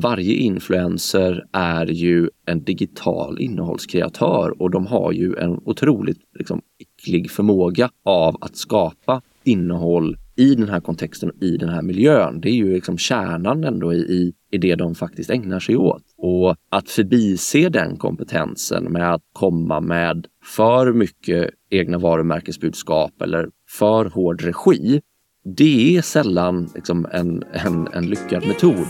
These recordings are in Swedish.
varje influencer är ju en digital innehållskreatör och de har ju en otroligt liksom, äcklig förmåga av att skapa innehåll i den här kontexten, i den här miljön. Det är ju liksom kärnan ändå i, i, i det de faktiskt ägnar sig åt. Och att förbise den kompetensen med att komma med för mycket egna varumärkesbudskap eller för hård regi, det är sällan liksom en, en, en lyckad metod.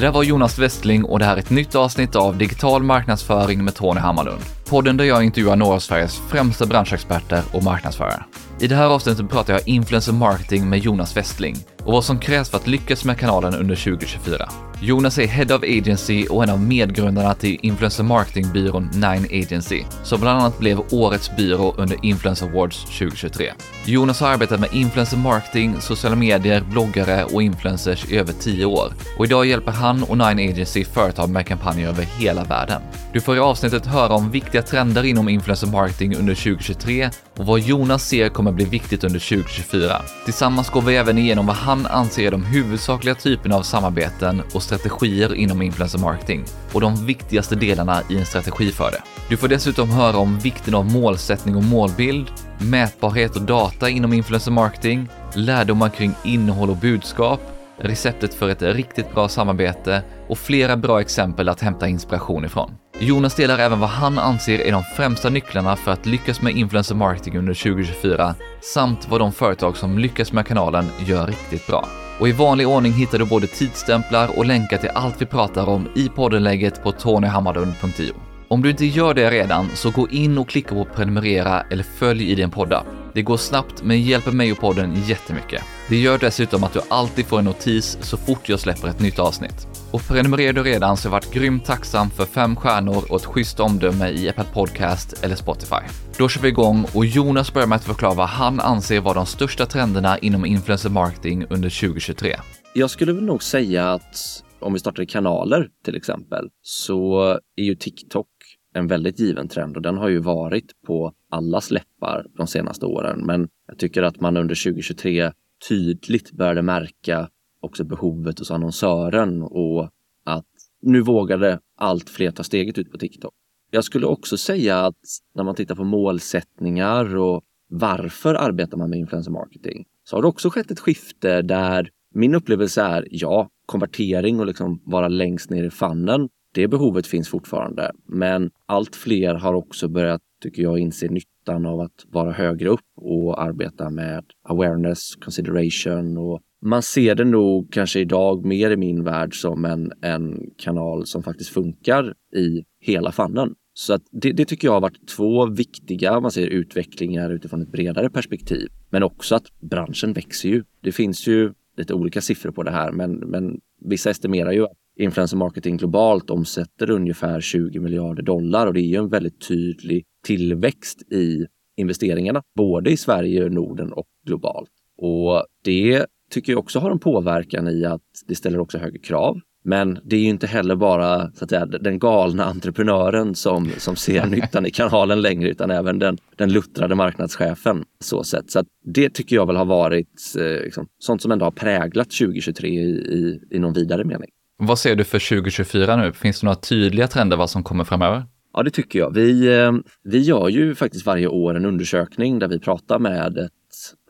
Det där var Jonas Westling och det här är ett nytt avsnitt av Digital marknadsföring med Tony Hammarlund. Podden där jag intervjuar några av Sveriges främsta branschexperter och marknadsförare. I det här avsnittet pratar jag influencer marketing med Jonas Westling och vad som krävs för att lyckas med kanalen under 2024. Jonas är Head of Agency och en av medgrundarna till influencer marketingbyrån Nine Agency, som bland annat blev årets byrå under Influencer Awards 2023. Jonas har arbetat med influencer marketing, sociala medier, bloggare och influencers i över 10 år och idag hjälper han och Nine Agency företag med kampanjer över hela världen. Du får i avsnittet höra om viktiga trender inom influencer marketing under 2023 och vad Jonas ser kommer bli viktigt under 2024. Tillsammans går vi även igenom vad han anser är de huvudsakliga typerna av samarbeten och strategier inom influencer marketing och de viktigaste delarna i en strategi för det. Du får dessutom höra om vikten av målsättning och målbild, mätbarhet och data inom influencer marketing, lärdomar kring innehåll och budskap, receptet för ett riktigt bra samarbete och flera bra exempel att hämta inspiration ifrån. Jonas delar även vad han anser är de främsta nycklarna för att lyckas med influencer marketing under 2024 samt vad de företag som lyckas med kanalen gör riktigt bra. Och i vanlig ordning hittar du både tidsstämplar och länkar till allt vi pratar om i poddenlägget på tonyhammarlund.io. Om du inte gör det redan, så gå in och klicka på prenumerera eller följ i din poddapp. Det går snabbt men hjälper mig och podden jättemycket. Det gör dessutom att du alltid får en notis så fort jag släpper ett nytt avsnitt. Och prenumererar du redan så har jag varit grymt tacksam för fem stjärnor och ett schysst omdöme i Apple Podcast eller Spotify. Då kör vi igång och Jonas börjar med att förklara vad han anser var de största trenderna inom influencer marketing under 2023. Jag skulle väl nog säga att om vi startar kanaler till exempel så är ju TikTok en väldigt given trend och den har ju varit på allas läppar de senaste åren. Men jag tycker att man under 2023 tydligt började märka också behovet hos annonsören och att nu vågade allt fler ta steget ut på TikTok. Jag skulle också säga att när man tittar på målsättningar och varför arbetar man med influencer marketing så har det också skett ett skifte där min upplevelse är ja, konvertering och liksom vara längst ner i fannen. Det behovet finns fortfarande, men allt fler har också börjat, tycker jag, inse nyttan av att vara högre upp och arbeta med awareness, consideration och man ser det nog kanske idag mer i min värld som en, en kanal som faktiskt funkar i hela fannen. Så att det, det, tycker jag har varit två viktiga man ser utvecklingar utifrån ett bredare perspektiv. Men också att branschen växer ju. Det finns ju lite olika siffror på det här, men, men vissa estimerar ju att influencer marketing globalt omsätter ungefär 20 miljarder dollar och det är ju en väldigt tydlig tillväxt i investeringarna, både i Sverige, Norden och globalt. Och det tycker jag också har en påverkan i att det ställer också högre krav. Men det är ju inte heller bara så att säga, den galna entreprenören som, som ser nyttan i kanalen längre utan även den, den luttrade marknadschefen. Så, sätt. så att det tycker jag väl har varit eh, liksom, sånt som ändå har präglat 2023 i, i, i någon vidare mening. Vad ser du för 2024 nu? Finns det några tydliga trender vad som kommer framöver? Ja, det tycker jag. Vi, eh, vi gör ju faktiskt varje år en undersökning där vi pratar med ett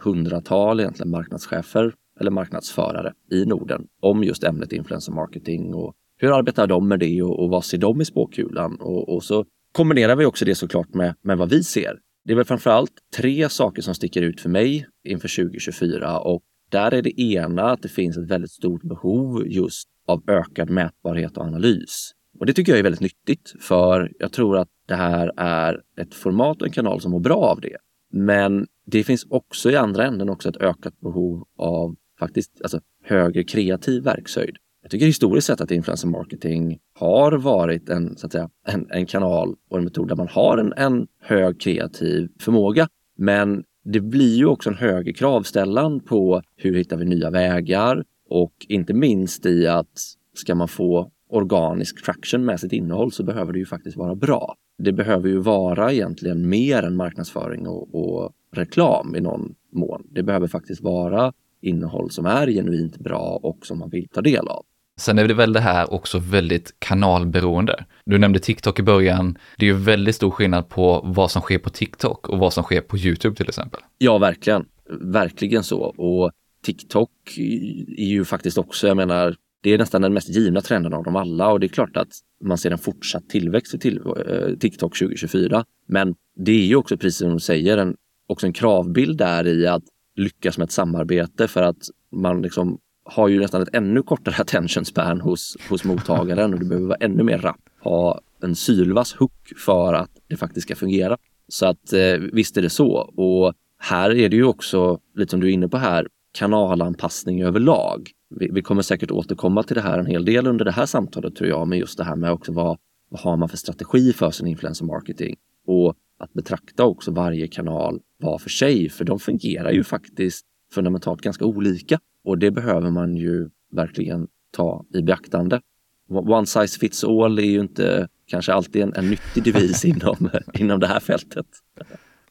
hundratal egentligen marknadschefer eller marknadsförare i Norden om just ämnet influencer marketing och hur arbetar de med det och, och vad ser de i spåkulan? Och, och, så kombinerar vi också det såklart med, med vad vi ser. Det är väl framförallt tre saker som sticker ut för mig inför 2024 och där är det ena att det finns ett väldigt stort behov just av ökad mätbarhet och analys. Och det tycker jag är väldigt nyttigt för jag tror att det här är ett format och en kanal som mår bra av det. Men det finns också i andra änden också ett ökat behov av faktiskt alltså, högre kreativ verkshöjd. Jag tycker historiskt sett att influencer marketing har varit en, så att säga, en, en kanal och en metod där man har en, en hög kreativ förmåga. Men det blir ju också en högre kravställan på hur hittar vi nya vägar och inte minst i att ska man få organisk traction med sitt innehåll så behöver det ju faktiskt vara bra. det behöver ju vara egentligen mer än marknadsföring och, och reklam i någon mån. Det behöver faktiskt vara innehåll som är genuint bra och som man vill ta del av. Sen är det väl det här också väldigt kanalberoende. Du nämnde TikTok i början. Det är ju väldigt stor skillnad på vad som sker på TikTok och vad som sker på YouTube till exempel. Ja, verkligen. Verkligen så. Och TikTok är ju faktiskt också, jag menar, det är nästan den mest givna trenden av dem alla och det är klart att man ser en fortsatt tillväxt i till, eh, TikTok 2024. Men det är ju också precis som du säger, en, också en kravbild där i att lyckas med ett samarbete för att man liksom har ju nästan ett ännu kortare attention span hos, hos mottagaren och du behöver vara ännu mer rapp, ha en sylvass hook för att det faktiskt ska fungera. Så att eh, visst är det så. Och här är det ju också, lite som du är inne på här, kanalanpassning överlag. Vi, vi kommer säkert återkomma till det här en hel del under det här samtalet tror jag, med just det här med också vad, vad har man för strategi för sin influencer marketing? Och att betrakta också varje kanal var för sig, för de fungerar ju faktiskt fundamentalt ganska olika. Och det behöver man ju verkligen ta i beaktande. One size fits all är ju inte kanske alltid en, en nyttig devis inom, inom det här fältet.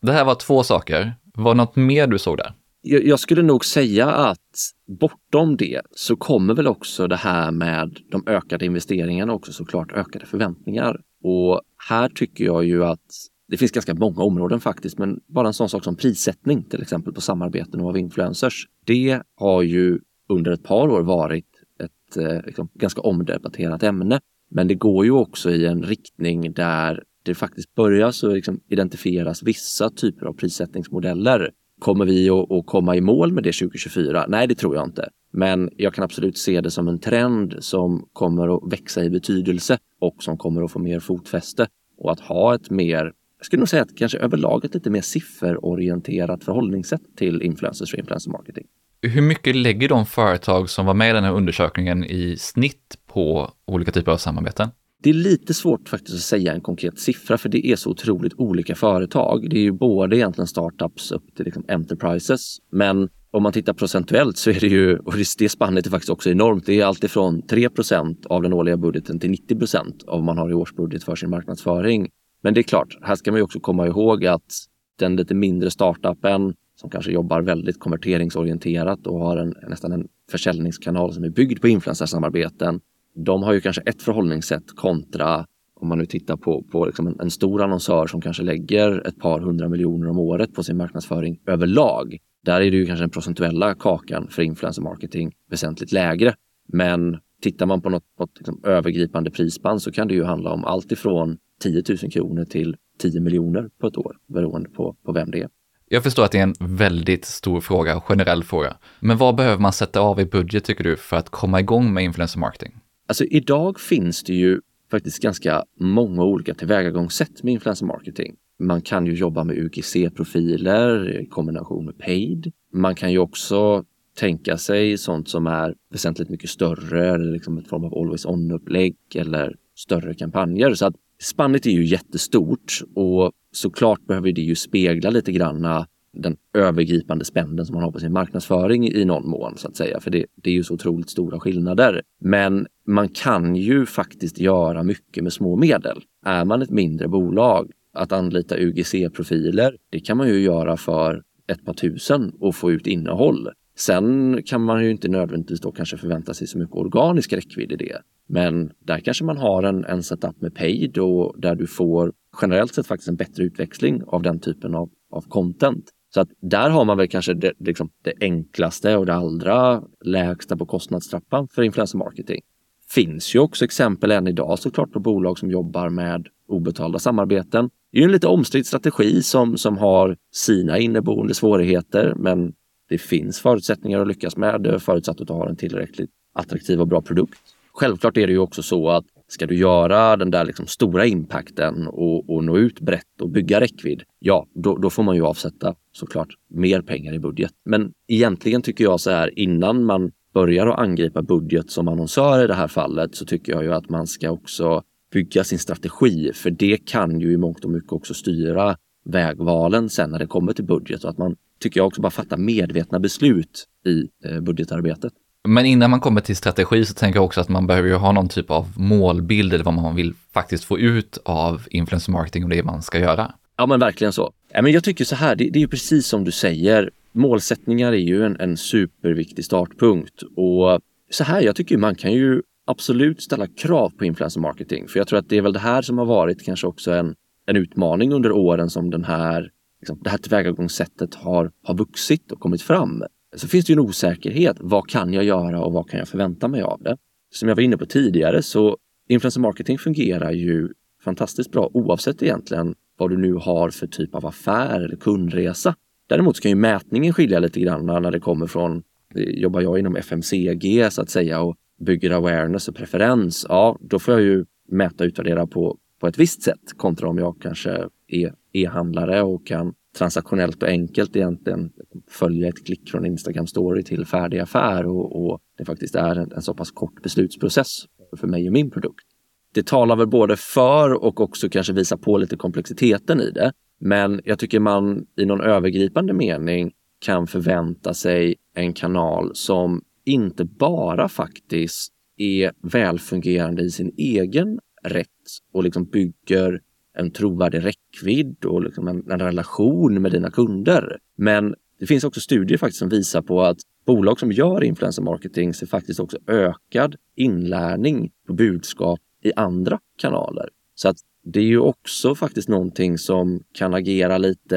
Det här var två saker. Var något mer du såg där? Jag, jag skulle nog säga att bortom det så kommer väl också det här med de ökade investeringarna också såklart ökade förväntningar. Och här tycker jag ju att det finns ganska många områden faktiskt, men bara en sån sak som prissättning till exempel på samarbeten och av influencers. Det har ju under ett par år varit ett eh, liksom, ganska omdebatterat ämne. Men det går ju också i en riktning där det faktiskt börjar så liksom identifieras vissa typer av prissättningsmodeller. Kommer vi att, komma i mål med det 2024? Nej, det tror jag inte. Men jag kan absolut se det som en trend som kommer att växa i betydelse och som kommer att få mer fotfäste. Och att ha ett mer jag skulle nog säga att kanske överlag ett lite mer sifferorienterat förhållningssätt till influencers och influencer marketing. Hur mycket lägger de företag som var med i den här undersökningen i snitt på olika typer av samarbeten? Det är lite svårt faktiskt att säga en konkret siffra för det är så otroligt olika företag. Det är ju både egentligen startups upp till liksom enterprises. Men om man tittar procentuellt så är det ju, och det spannet är faktiskt också enormt, det är alltifrån 3 av den årliga budgeten till 90% av vad man har i årsbudget för sin marknadsföring. Men det är klart, här ska man ju också komma ihåg att den lite mindre startupen som kanske jobbar väldigt konverteringsorienterat och har en, nästan en försäljningskanal som är byggd på influencersamarbeten. De har ju kanske ett förhållningssätt kontra om man nu tittar på, på liksom en, en, stor annonsör som kanske lägger ett par hundra miljoner om året på sin marknadsföring överlag. Där är det ju kanske den procentuella kakan för influencer marketing väsentligt lägre. Men tittar man på något, något liksom övergripande prisband så kan det ju handla om allt ifrån 10 000 kronor till 10 miljoner på ett år beroende på, på vem det är. Jag förstår att det är en väldigt stor fråga, generell fråga. Men vad behöver man sätta av i budget tycker du för att komma igång med influencer marketing? Alltså idag finns det ju faktiskt ganska många olika tillvägagångssätt med influencer marketing. Man kan ju jobba med UGC-profiler i kombination med paid. Man kan ju också tänka sig sånt som är väsentligt mycket större, eller liksom ett form av always on-upplägg eller större kampanjer. Så att Spannet är ju jättestort och såklart behöver det ju spegla lite granna den övergripande spänden som man har på sin marknadsföring i någon mån så att säga. För det, det är ju så otroligt stora skillnader. Men man kan ju faktiskt göra mycket med små medel. Är man ett mindre bolag, att anlita UGC-profiler, det kan man ju göra för ett par tusen och få ut innehåll. Sen kan man ju inte nödvändigtvis då kanske förvänta sig så mycket organisk räckvidd i det. Men där kanske man har en, en setup med paid och där du får generellt sett faktiskt en bättre utväxling av den typen av, av content. Så att där har man väl kanske det, liksom det enklaste och det allra lägsta på kostnadstrappan för influencer marketing. Finns ju också exempel än idag såklart på bolag som jobbar med obetalda samarbeten. Det är ju en lite omstridd strategi som, som har sina inneboende svårigheter, men det finns förutsättningar att lyckas med det förutsatt att du har en tillräckligt attraktiv och bra produkt. Självklart är det ju också så att ska du göra den där liksom stora impacten och, och nå ut brett och bygga räckvidd, ja, då, då, får man ju avsätta såklart mer pengar i budget. Men egentligen tycker jag så här innan man börjar att angripa budget som annonsör i det här fallet så tycker jag ju att man ska också bygga sin strategi, för det kan ju i mångt och mycket också styra vägvalen sen när det kommer till budget och att man, tycker jag, också bara fattar medvetna beslut i eh, budgetarbetet. Men innan man kommer till strategi så tänker jag också att man behöver ju ha någon typ av målbild eller vad man vill faktiskt få ut av influencer marketing och det man ska göra. Ja men verkligen så. Ja, men jag tycker så här, det, det är ju precis som du säger. Målsättningar är ju en, en superviktig startpunkt och så här, jag tycker man kan ju absolut ställa krav på influencer marketing. För jag tror att det är väl det här som har varit kanske också en, en utmaning under åren som den här, liksom, det här tillvägagångssättet har, har vuxit och kommit fram. Så finns det ju en osäkerhet. Vad kan jag göra och vad kan jag förvänta mig av det? Som jag var inne på tidigare så influencer marketing fungerar ju fantastiskt bra oavsett egentligen vad du nu har för typ av affär eller kundresa. Däremot kan ju mätningen skilja lite grann när det kommer från, eh, jobbar jag inom FMCG så att säga och bygger awareness och preferens, ja då får jag ju mäta och utvärdera på, på ett visst sätt kontra om jag kanske är e-handlare och kan transaktionellt och enkelt egentligen följa ett klick från Instagram story till färdig affär och, och det faktiskt är en, en så pass kort beslutsprocess för mig och min produkt. Det talar väl både för och också kanske visar på lite komplexiteten i det. Men jag tycker man i någon övergripande mening kan förvänta sig en kanal som inte bara faktiskt är välfungerande i sin egen rätt och liksom bygger en trovärdig räckvidd och liksom en, en, relation med dina kunder. Men det finns också studier faktiskt som visar på att bolag som gör influencer marketing ser faktiskt också ökad inlärning på budskap i andra kanaler. Så att det är ju också faktiskt någonting som kan agera lite,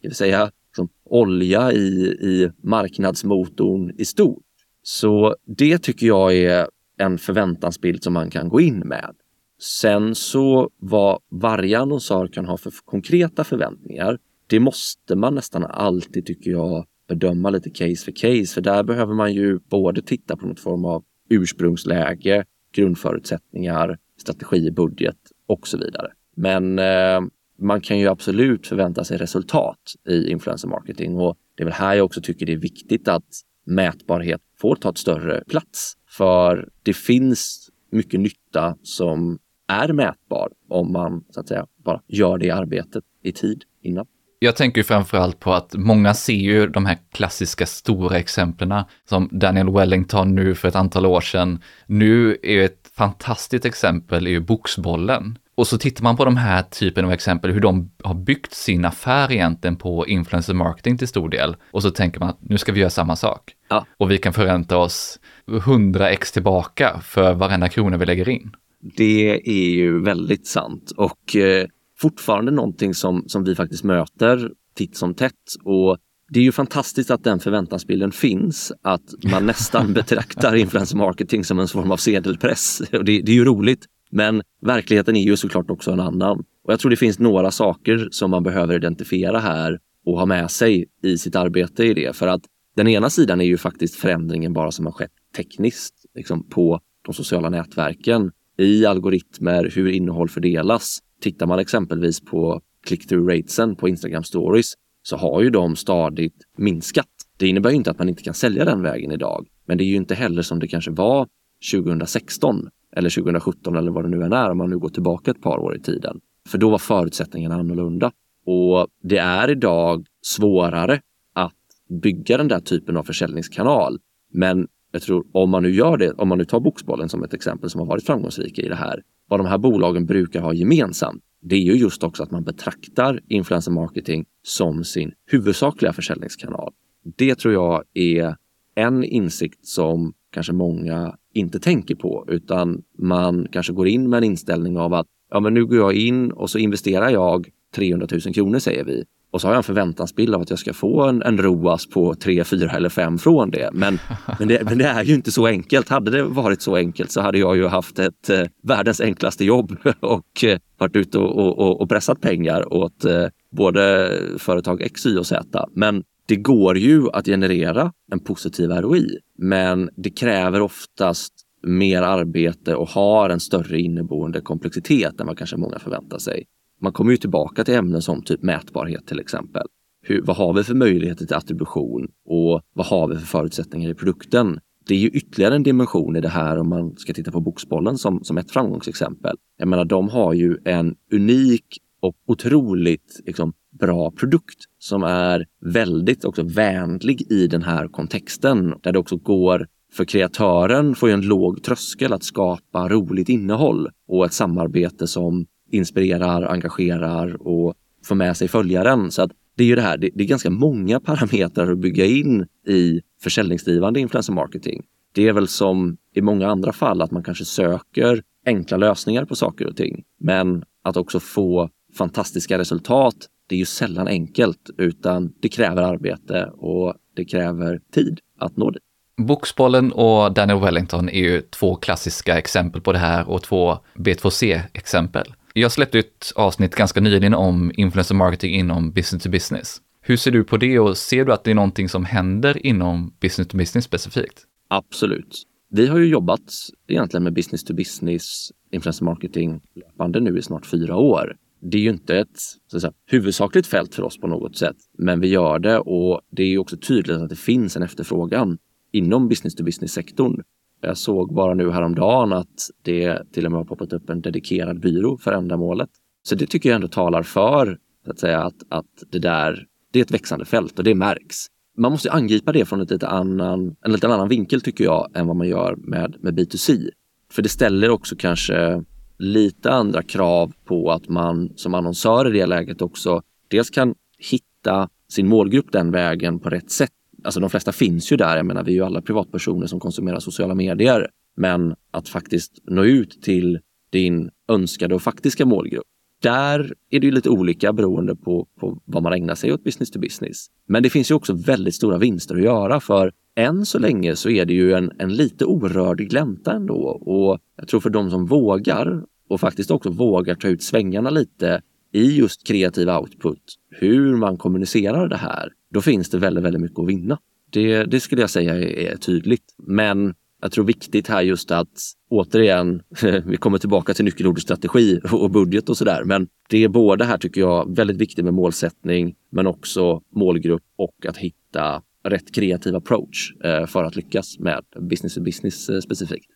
jag vill säga, som olja i, i marknadsmotorn i stort. Så det tycker jag är en förväntansbild som man kan gå in med. Sen så vad varje annonsör kan ha för konkreta förväntningar, det måste man nästan alltid, tycker jag, bedöma lite case för case. För där behöver man ju både titta på något form av ursprungsläge, grundförutsättningar, strategi, budget och så vidare. Men eh, man kan ju absolut förvänta sig resultat i influencer marketing och det är väl här jag också tycker det är viktigt att mätbarhet får ta ett större plats. För det finns mycket nytta som är mätbar om man så att säga bara gör det arbetet i tid innan. Jag tänker framförallt på att många ser ju de här klassiska stora exemplen som Daniel Wellington nu för ett antal år sedan. Nu är ett fantastiskt exempel är ju Boxbollen. Och så tittar man på de här typen av exempel, hur de har byggt sin affär egentligen på influencer marketing till stor del. Och så tänker man att nu ska vi göra samma sak. Ja. Och vi kan förvänta oss 100 x tillbaka för varenda krona vi lägger in. Det är ju väldigt sant och eh, fortfarande någonting som, som vi faktiskt möter titt som tätt. Och det är ju fantastiskt att den förväntansbilden finns, att man nästan betraktar influencer marketing som en form av sedelpress. Och det, det är ju roligt. Men verkligheten är ju såklart också en annan. Och jag tror det finns några saker som man behöver identifiera här och ha med sig i sitt arbete i det. För att den ena sidan är ju faktiskt förändringen bara som har skett tekniskt liksom på de sociala nätverken i algoritmer, hur innehåll fördelas. Tittar man exempelvis på click-through ratesen på Instagram stories så har ju de stadigt minskat. Det innebär ju inte att man inte kan sälja den vägen idag, men det är ju inte heller som det kanske var 2016 eller 2017 eller vad det nu än är om man nu går tillbaka ett par år i tiden. För då var förutsättningarna annorlunda. Och det är idag svårare att bygga den där typen av försäljningskanal. Men jag tror om man nu gör det, om man nu tar Boxbollen som ett exempel som har varit framgångsrika i det här. Vad de här bolagen brukar ha gemensamt, det är ju just också att man betraktar influencer marketing som sin huvudsakliga försäljningskanal. Det tror jag är en insikt som kanske många inte tänker på, utan man kanske går in med en inställning av att ja, men nu går jag in och så investerar jag 300 000 kronor säger vi och så har jag en förväntansbild av att jag ska få en, en ROAS på 3, 4 eller 5 från det. Men, men, det. men det är ju inte så enkelt. Hade det varit så enkelt så hade jag ju haft ett eh, världens enklaste jobb och eh, varit ute och, och, och pressat pengar åt eh, både företag X, Y och Z. Men det går ju att generera en positiv ROI, men det kräver oftast mer arbete och har en större inneboende komplexitet än vad kanske många förväntar sig. Man kommer ju tillbaka till ämnen som typ mätbarhet till exempel. Hur, vad har vi för möjligheter till attribution och vad har vi för förutsättningar i produkten? Det är ju ytterligare en dimension i det här om man ska titta på Boxbollen som, som ett framgångsexempel. Jag menar, de har ju en unik och otroligt liksom, bra produkt som är väldigt också vänlig i den här kontexten där det också går för kreatören får ju en låg tröskel att skapa roligt innehåll och ett samarbete som inspirerar, engagerar och får med sig följaren. Så att det är ju det här, det, det är ganska många parametrar att bygga in i försäljningsdrivande influencer marketing. Det är väl som i många andra fall att man kanske söker enkla lösningar på saker och ting. Men att också få fantastiska resultat, det är ju sällan enkelt utan det kräver arbete och det kräver tid att nå dit. Boxbollen och Daniel Wellington är ju två klassiska exempel på det här och två B2C-exempel. Jag släppte ett avsnitt ganska nyligen om influencer marketing inom business to business. Hur ser du på det och ser du att det är någonting som händer inom business to business specifikt? Absolut. Vi har ju jobbat egentligen med business to business influencer marketing löpande nu i snart fyra år. Det är ju inte ett så att säga, huvudsakligt fält för oss på något sätt, men vi gör det och det är ju också tydligt att det finns en efterfrågan inom business to business sektorn. Jag såg bara nu häromdagen att det till och med har poppat upp en dedikerad byrå för ändamålet. Så det tycker jag ändå talar för att säga att, att det där, det är ett växande fält och det märks. Man måste angripa det från ett lite annan, en lite annan vinkel tycker jag än vad man gör med, med B2C. För det ställer också kanske lite andra krav på att man som annonsör i det läget också dels kan hitta sin målgrupp den vägen på rätt sätt alltså de flesta finns ju där. Jag menar, vi är ju alla privatpersoner som konsumerar sociala medier. Men att faktiskt nå ut till din önskade och faktiska målgrupp. Där är det ju lite olika beroende på, på vad man ägnar sig åt business to business. Men det finns ju också väldigt stora vinster att göra för än så länge så är det ju en, en lite orörd glänta ändå. Och jag tror för de som vågar och faktiskt också vågar ta ut svängarna lite i just kreativ output, hur man kommunicerar det här, då finns det väldigt, väldigt mycket att vinna. Det, det skulle jag säga är, är tydligt. Men jag tror viktigt här just att återigen, vi kommer tillbaka till nyckelordet strategi och budget och sådär. Men det är både här tycker jag väldigt viktigt med målsättning, men också målgrupp och att hitta rätt kreativ approach eh, för att lyckas med business to business eh, specifikt.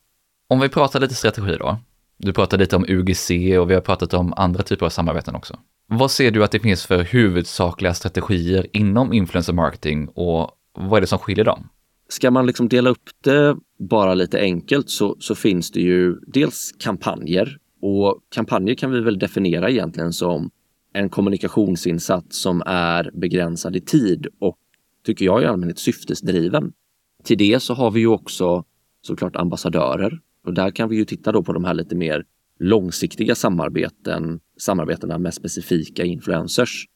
Om vi pratar lite strategi då. Du pratade lite om UGC och vi har pratat om andra typer av samarbeten också. Vad ser du att det finns för huvudsakliga strategier inom influencer marketing och vad är det som skiljer dem? Ska man liksom dela upp det bara lite enkelt så, så finns det ju dels kampanjer och kampanjer kan vi väl definiera egentligen som en kommunikationsinsats som är begränsad i tid och tycker jag i allmänhet syftesdriven. Till det så har vi ju också såklart ambassadörer och där kan vi ju titta då på de här lite mer långsiktiga samarbeten, samarbetena med specifika influencers.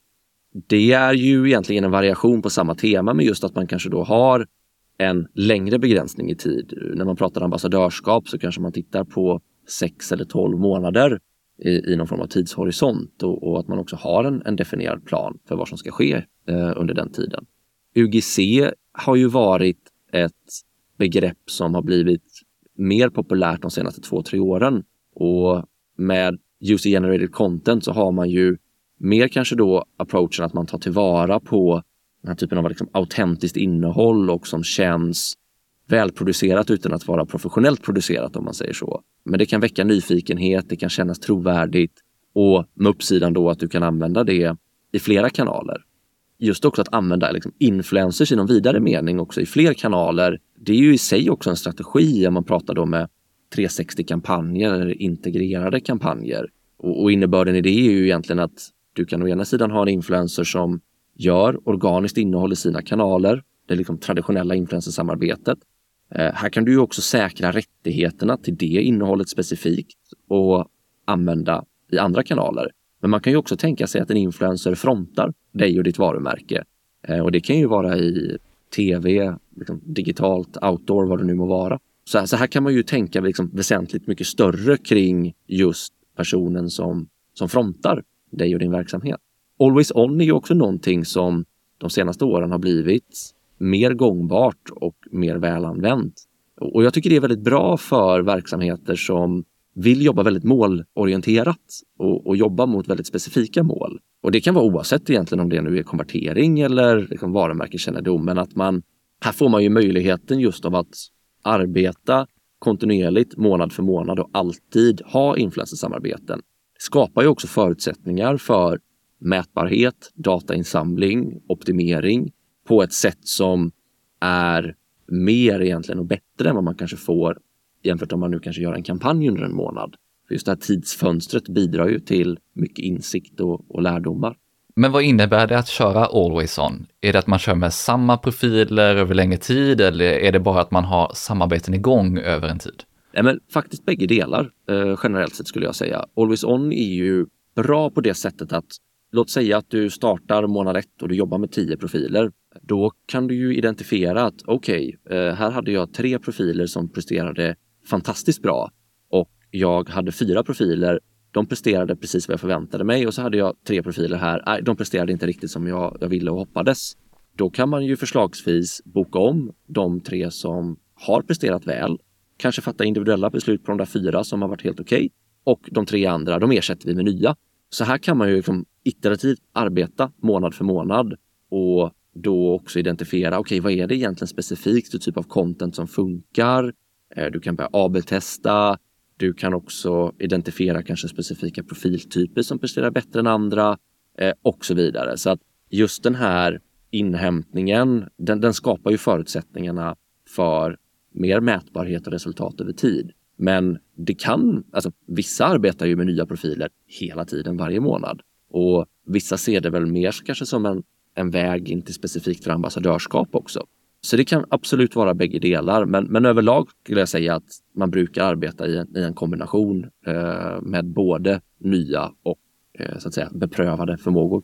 Det är ju egentligen en variation på samma tema med just att man kanske då har en längre begränsning i tid. När man pratar ambassadörskap så kanske man tittar på sex eller tolv månader i, i någon form av tidshorisont och, och, att man också har en, en definierad plan för vad som ska ske eh, under den tiden. UGC har ju varit ett begrepp som har blivit mer populärt de senaste två, tre åren. Och med user generated content så har man ju mer kanske då approachen att man tar tillvara på den här typen av liksom autentiskt innehåll och som känns välproducerat utan att vara professionellt producerat om man säger så. Men det kan väcka nyfikenhet, det kan kännas trovärdigt och med uppsidan då att du kan använda det i flera kanaler. Just också att använda liksom influencers i någon vidare mening också i fler kanaler. Det är ju i sig också en strategi om man pratar då med 360-kampanjer eller integrerade kampanjer. Och, och innebörden i det är ju egentligen att du kan å ena sidan ha en influencer som gör organiskt innehåll i sina kanaler, det liksom traditionella influencersamarbetet. Eh, här kan du ju också säkra rättigheterna till det innehållet specifikt och använda i andra kanaler. Men man kan ju också tänka sig att en influencer frontar dig och ditt varumärke. Eh, och det kan ju vara i tv, liksom digitalt, outdoor, vad det nu må vara. Så här, så här kan man ju tänka liksom väsentligt mycket större kring just personen som, som frontar dig och din verksamhet. Always on är ju också någonting som de senaste åren har blivit mer gångbart och mer välanvänt. Och jag tycker det är väldigt bra för verksamheter som vill jobba väldigt målorienterat och, och jobba mot väldigt specifika mål. Och det kan vara oavsett egentligen om det nu är konvertering eller liksom varumärkeskännedom, men att man här får man ju möjligheten just av att arbeta kontinuerligt månad för månad och alltid ha influencersamarbeten. Det skapar ju också förutsättningar för mätbarhet, datainsamling, optimering på ett sätt som är mer egentligen och bättre bättre än vad man kanske får jämfört om man nu kanske gör en kampanj under en månad. För just det här tidsfönstret bidrar ju till mycket insikt och, och lärdomar. Men vad innebär det att köra Always On? Är det att man kör med samma profiler över längre tid eller är det bara att man har samarbeten igång över en tid? Nej, men faktiskt bägge delar eh, generellt sett skulle jag säga. Always On är ju bra på det sättet att låt säga att du startar månad ett och du jobbar med tio profiler. Då kan du ju identifiera att okej, okay, eh, här hade jag tre profiler som presterade fantastiskt bra och jag hade fyra profiler. De presterade precis vad jag förväntade mig och så hade jag tre profiler här. Nej, de presterade inte riktigt som jag, jag ville och hoppades. Då kan man ju förslagsvis boka om de tre som har presterat väl. Kanske fatta individuella beslut på de där fyra som har varit helt okej. Okay. Och de tre andra, de ersätter vi med nya. Så här kan man ju liksom iterativt arbeta månad för månad och då också identifiera, okej, okay, vad är det egentligen specifikt för typ av content som funkar? Eh, du kan börja AB-testa. Du kan också identifiera kanske specifika profiltyper som presterar bättre än andra eh, och så vidare. Så att just den här inhämtningen, den, den skapar ju förutsättningarna för mer mätbarhet och resultat över tid. Men det kan, alltså vissa arbetar ju med nya profiler hela tiden varje månad och vissa ser det väl mer kanske som en, en väg in till specifikt för ambassadörskap också. Så det kan absolut vara bägge delar, men, men överlag skulle jag säga att man brukar arbeta i en, i en kombination eh, med både nya och eh, så att säga beprövade förmågor.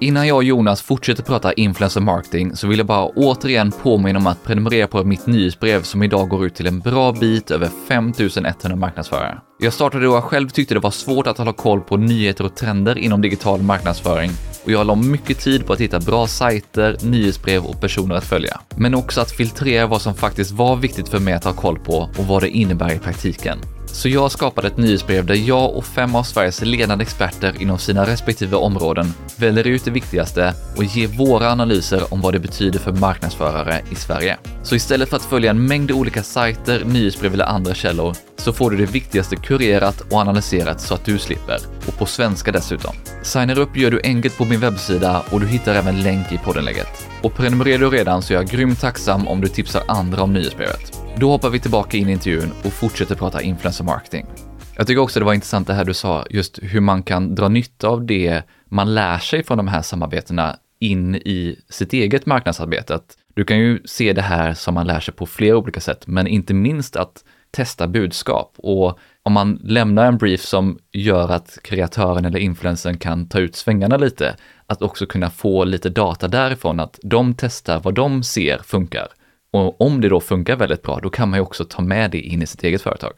Innan jag och Jonas fortsätter prata influencer marketing så vill jag bara återigen påminna om att prenumerera på mitt nyhetsbrev som idag går ut till en bra bit över 5100 marknadsförare. Jag startade då jag själv tyckte det var svårt att hålla koll på nyheter och trender inom digital marknadsföring och jag la mycket tid på att hitta bra sajter, nyhetsbrev och personer att följa. Men också att filtrera vad som faktiskt var viktigt för mig att ha koll på och vad det innebär i praktiken. Så jag skapade ett nyhetsbrev där jag och fem av Sveriges ledande experter inom sina respektive områden väljer ut det viktigaste och ger våra analyser om vad det betyder för marknadsförare i Sverige. Så istället för att följa en mängd olika sajter, nyhetsbrev eller andra källor så får du det viktigaste kurerat och analyserat så att du slipper. Och på svenska dessutom. Signar upp gör du enkelt på min webbsida och du hittar även länk i poddenlägget. Och prenumererar du redan så är jag grymt tacksam om du tipsar andra om nyhetsbrevet. Då hoppar vi tillbaka in i intervjun och fortsätter prata influencer marketing. Jag tycker också det var intressant det här du sa, just hur man kan dra nytta av det man lär sig från de här samarbetena in i sitt eget marknadsarbete. Du kan ju se det här som man lär sig på flera olika sätt, men inte minst att testa budskap. Och om man lämnar en brief som gör att kreatören eller influencern kan ta ut svängarna lite, att också kunna få lite data därifrån, att de testar vad de ser funkar. Och om det då funkar väldigt bra, då kan man ju också ta med det in i sitt eget företag.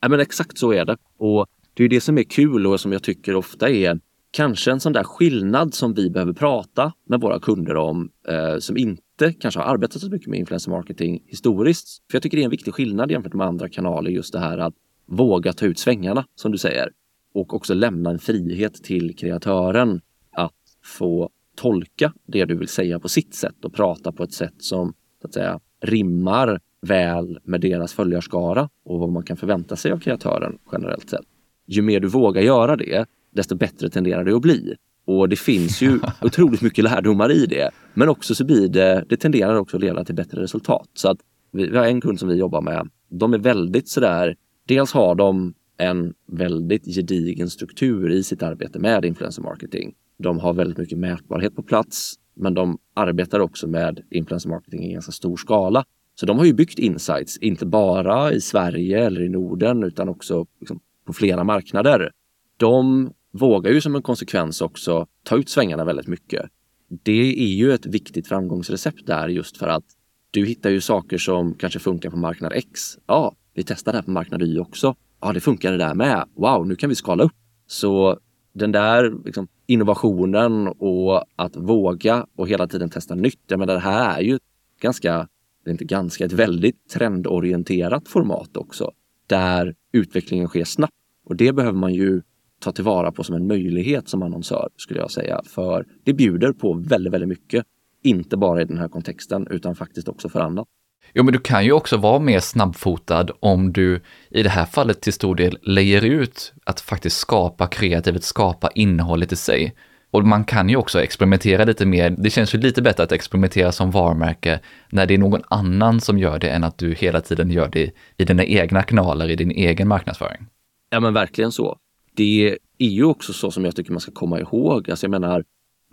Ja, men exakt så är det. Och det är det som är kul och som jag tycker ofta är kanske en sån där skillnad som vi behöver prata med våra kunder om eh, som inte kanske har arbetat så mycket med influencer marketing historiskt. För jag tycker det är en viktig skillnad jämfört med andra kanaler, just det här att våga ta ut svängarna som du säger och också lämna en frihet till kreatören att få tolka det du vill säga på sitt sätt och prata på ett sätt som så att säga rimmar väl med deras följarskara och vad man kan förvänta sig av kreatören generellt sett. Ju mer du vågar göra det, desto bättre tenderar det att bli. Och det finns ju otroligt mycket lärdomar i det. Men också så blir det, det tenderar också att leda till bättre resultat. Så att vi, vi har en kund som vi jobbar med. De är väldigt sådär, dels har de en väldigt gedigen struktur i sitt arbete med influencer marketing. De har väldigt mycket mätbarhet på plats, men de arbetar också med influencer marketing i ganska stor skala. Så de har ju byggt insights, inte bara i Sverige eller i Norden utan också liksom på flera marknader. De vågar ju som en konsekvens också ta ut svängarna väldigt mycket. Det är ju ett viktigt framgångsrecept där just för att du hittar ju saker som kanske funkar på marknad X. Ja, vi testar det här på marknad Y också. Ja, det funkar det där med. Wow, nu kan vi skala upp. Så den där liksom, innovationen och att våga och hela tiden testa nytt. Jag menar, det här är ju ganska, det är inte ganska, ett väldigt trendorienterat format också. Där utvecklingen sker snabbt. Och det behöver man ju ta tillvara på som en möjlighet som annonsör, skulle jag säga. För det bjuder på väldigt, väldigt mycket. Inte bara i den här kontexten, utan faktiskt också för annat. Jo, men du kan ju också vara mer snabbfotad om du i det här fallet till stor del lejer ut att faktiskt skapa kreativet, skapa innehållet i sig. Och man kan ju också experimentera lite mer. Det känns ju lite bättre att experimentera som varumärke när det är någon annan som gör det än att du hela tiden gör det i dina egna kanaler, i din egen marknadsföring. Ja men verkligen så. Det är ju också så som jag tycker man ska komma ihåg. Alltså jag menar,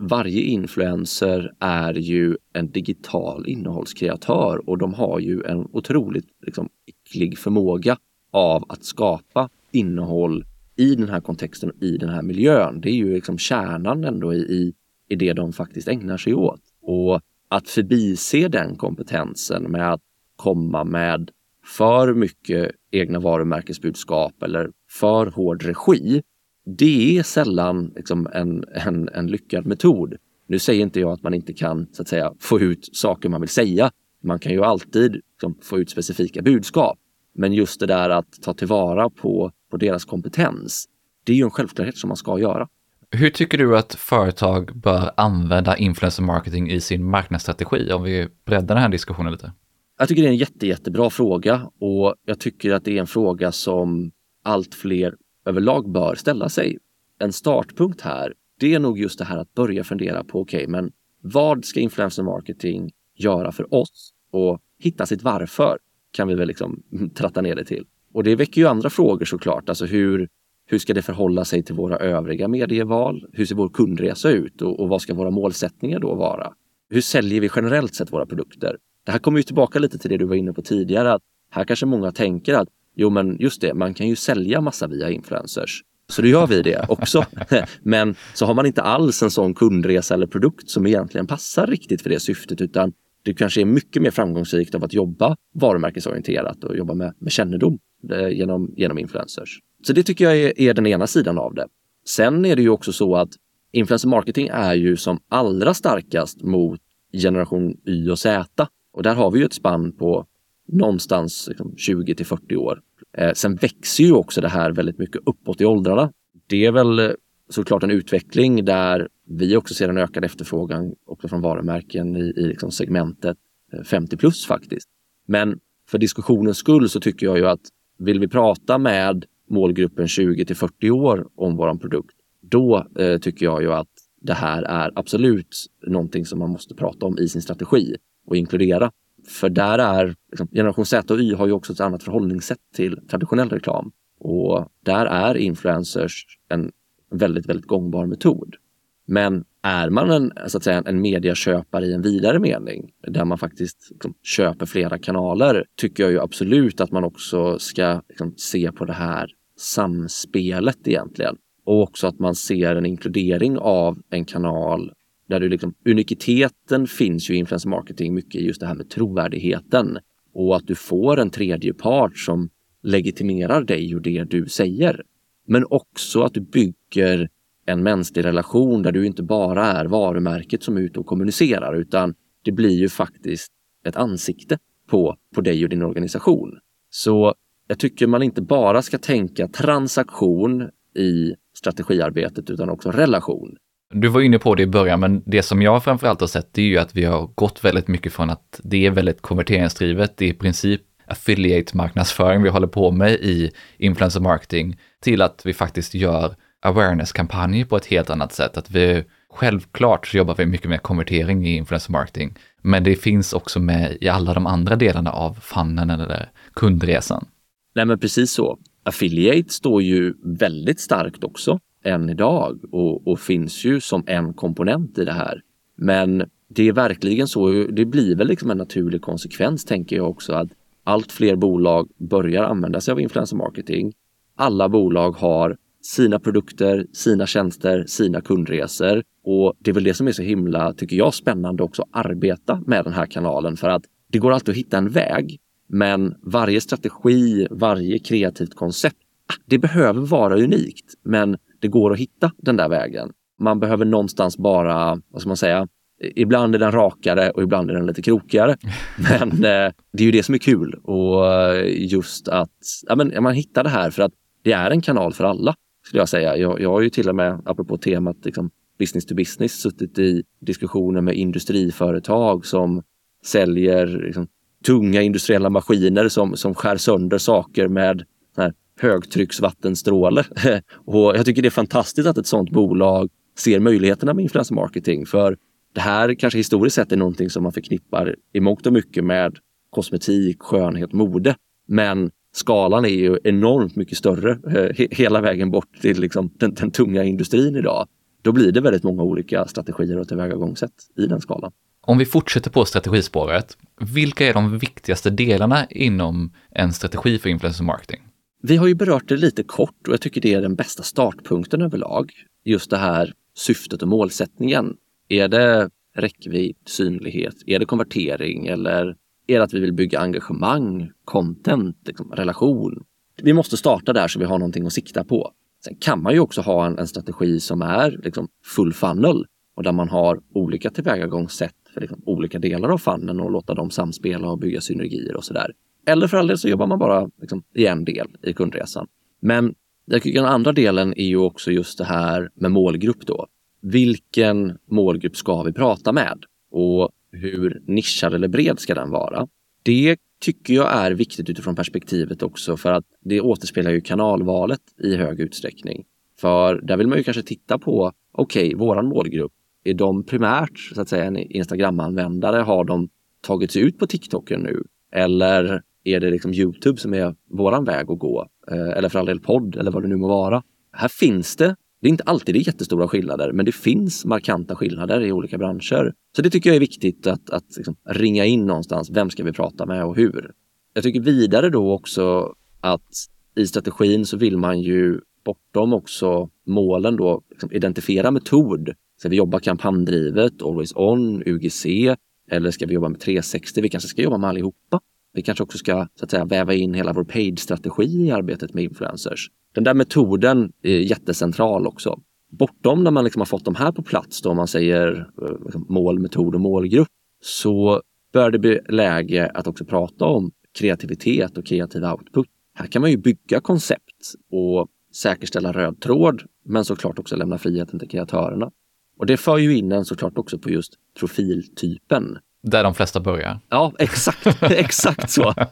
varje influencer är ju en digital innehållskreatör och de har ju en otroligt liksom, äcklig förmåga av att skapa innehåll i den här kontexten och i den här miljön. Det är ju liksom kärnan ändå i, i, i det de faktiskt ägnar sig åt. Och att förbise den kompetensen med att komma med för mycket egna varumärkesbudskap eller för hård regi, det är sällan liksom en, en, en lyckad metod. Nu säger inte jag att man inte kan så att säga, få ut saker man vill säga. Man kan ju alltid liksom, få ut specifika budskap. Men just det där att ta tillvara på, på deras kompetens, det är ju en självklarhet som man ska göra. Hur tycker du att företag bör använda influencer marketing i sin marknadsstrategi? Om vi breddar den här diskussionen lite. Jag tycker det är en jätte, jättebra fråga och jag tycker att det är en fråga som allt fler överlag bör ställa sig. En startpunkt här, det är nog just det här att börja fundera på, okej, okay, men vad ska influencer marketing göra för oss? Och hitta sitt varför kan vi väl liksom tratta ner det till. Och det väcker ju andra frågor såklart. Alltså hur, hur ska det förhålla sig till våra övriga medieval? Hur ser vår kundresa ut och, och vad ska våra målsättningar då vara? Hur säljer vi generellt sett våra produkter? Det här kommer ju tillbaka lite till det du var inne på tidigare. att Här kanske många tänker att jo, men just det, man kan ju sälja massa via influencers. Så då gör vi det också. men så har man inte alls en sån kundresa eller produkt som egentligen passar riktigt för det syftet utan det kanske är mycket mer framgångsrikt av att jobba varumärkesorienterat och jobba med, med kännedom eh, genom, genom influencers. Så det tycker jag är, är den ena sidan av det. Sen är det ju också så att influencer marketing är ju som allra starkast mot generation Y och Z. Och där har vi ju ett spann på någonstans liksom 20 till 40 år. Eh, sen växer ju också det här väldigt mycket uppåt i åldrarna. Det är väl eh, såklart en utveckling där vi också ser en ökad efterfrågan också från varumärken i, i liksom segmentet eh, 50 plus faktiskt. Men för diskussionens skull så tycker jag ju att vill vi prata med målgruppen 20 till 40 år om våran produkt, då eh, tycker jag ju att det här är absolut någonting som man måste prata om i sin strategi och inkludera. För där är liksom, generation Z och Y har ju också ett annat förhållningssätt till traditionell reklam och där är influencers en väldigt, väldigt gångbar metod. Men är man en, så att säga, en mediaköpare i en vidare mening, där man faktiskt liksom, köper flera kanaler, tycker jag ju absolut att man också ska liksom, se på det här samspelet egentligen. Och också att man ser en inkludering av en kanal där du liksom, unikiteten finns ju i influencer marketing mycket i just det här med trovärdigheten. Och att du får en tredje part som legitimerar dig och det du säger. Men också att du bygger en mänsklig relation där du inte bara är varumärket som är ute och kommunicerar utan det blir ju faktiskt ett ansikte på, på dig och din organisation. Så jag tycker man inte bara ska tänka transaktion i strategiarbetet utan också relation. Du var inne på det i början, men det som jag framförallt har sett det är ju att vi har gått väldigt mycket från att det är väldigt konverteringsdrivet, det är i princip affiliate-marknadsföring vi håller på med i influencer marketing, till att vi faktiskt gör awareness-kampanjer på ett helt annat sätt. Att vi, självklart så jobbar vi mycket med konvertering i influencer marketing, men det finns också med i alla de andra delarna av funnen eller kundresan. Nej, men precis så. Affiliate står ju väldigt starkt också än idag och, och finns ju som en komponent i det här. Men det är verkligen så, det blir väl liksom en naturlig konsekvens tänker jag också att allt fler bolag börjar använda sig av influencer marketing. Alla bolag har sina produkter, sina tjänster, sina kundresor. Och det är väl det som är så himla, tycker jag, spännande också att arbeta med den här kanalen för att det går alltid att hitta en väg. Men varje strategi, varje kreativt koncept, ah, det behöver vara unikt, men det går att hitta den där vägen. Man behöver någonstans bara, vad ska man säga, ibland är den rakare och ibland är den lite krokigare. Men eh, det är ju det som är kul och eh, just att ja, men, man hittar det här för att det är en kanal för alla skulle jag säga. Jag, jag har ju till och med, apropå temat liksom, business to business, suttit i diskussioner med industriföretag som säljer liksom, tunga industriella maskiner som, som skär sönder saker med högtrycksvattenstråle. och jag tycker det är fantastiskt att ett sådant bolag ser möjligheterna med influencer marketing. För det här kanske historiskt sett är någonting som man förknippar i mångt och mycket med kosmetik, skönhet, mode. Men skalan är ju enormt mycket större eh, hela vägen bort till liksom den, den tunga industrin idag. Då blir det väldigt många olika strategier och tillvägagångssätt i den skalan. Om vi fortsätter på strategispåret, vilka är de viktigaste delarna inom en strategi för influencer marketing? Vi har ju berört det lite kort och jag tycker det är den bästa startpunkten överlag. Just det här syftet och målsättningen. Är det räckvidd, synlighet? Är det konvertering eller är det att vi vill bygga engagemang, content, liksom, relation? Vi måste starta där så vi har någonting att sikta på. Sen kan man ju också ha en, en strategi som är liksom full funnel och där man har olika tillvägagångssätt för liksom olika delar av funneln och låta dem samspela och bygga synergier och sådär. Eller för all del så jobbar man bara liksom i en del i kundresan. Men jag tycker den andra delen är ju också just det här med målgrupp då. Vilken målgrupp ska vi prata med? Och hur nischad eller bred ska den vara? Det tycker jag är viktigt utifrån perspektivet också för att det återspeglar ju kanalvalet i hög utsträckning. För där vill man ju kanske titta på, okej, okay, våran målgrupp, är de primärt så att säga en Instagram-användare? Har de tagit sig ut på TikToken nu? Eller är det liksom Youtube som är våran väg att gå? Eh, eller för all del podd eller vad det nu må vara. Här finns det det är inte alltid det är jättestora skillnader, men det finns markanta skillnader i olika branscher. Så det tycker jag är viktigt att, att liksom ringa in någonstans. Vem ska vi prata med och hur? Jag tycker vidare då också att i strategin så vill man ju bortom också målen då liksom identifiera metod. Ska vi jobba kampanjdrivet, always on, UGC eller ska vi jobba med 360? Vi kanske ska jobba med allihopa. Vi kanske också ska så att säga, väva in hela vår paid-strategi i arbetet med influencers. Den där metoden är jättecentral också. Bortom när man liksom har fått de här på plats, då man säger eh, liksom mål, metod och målgrupp, så bör det bli läge att också prata om kreativitet och kreativ output. Här kan man ju bygga koncept och säkerställa röd tråd, men såklart också lämna friheten till kreatörerna. Och det för ju in en såklart också på just profiltypen. Där de flesta börjar. Ja, exakt, exakt så.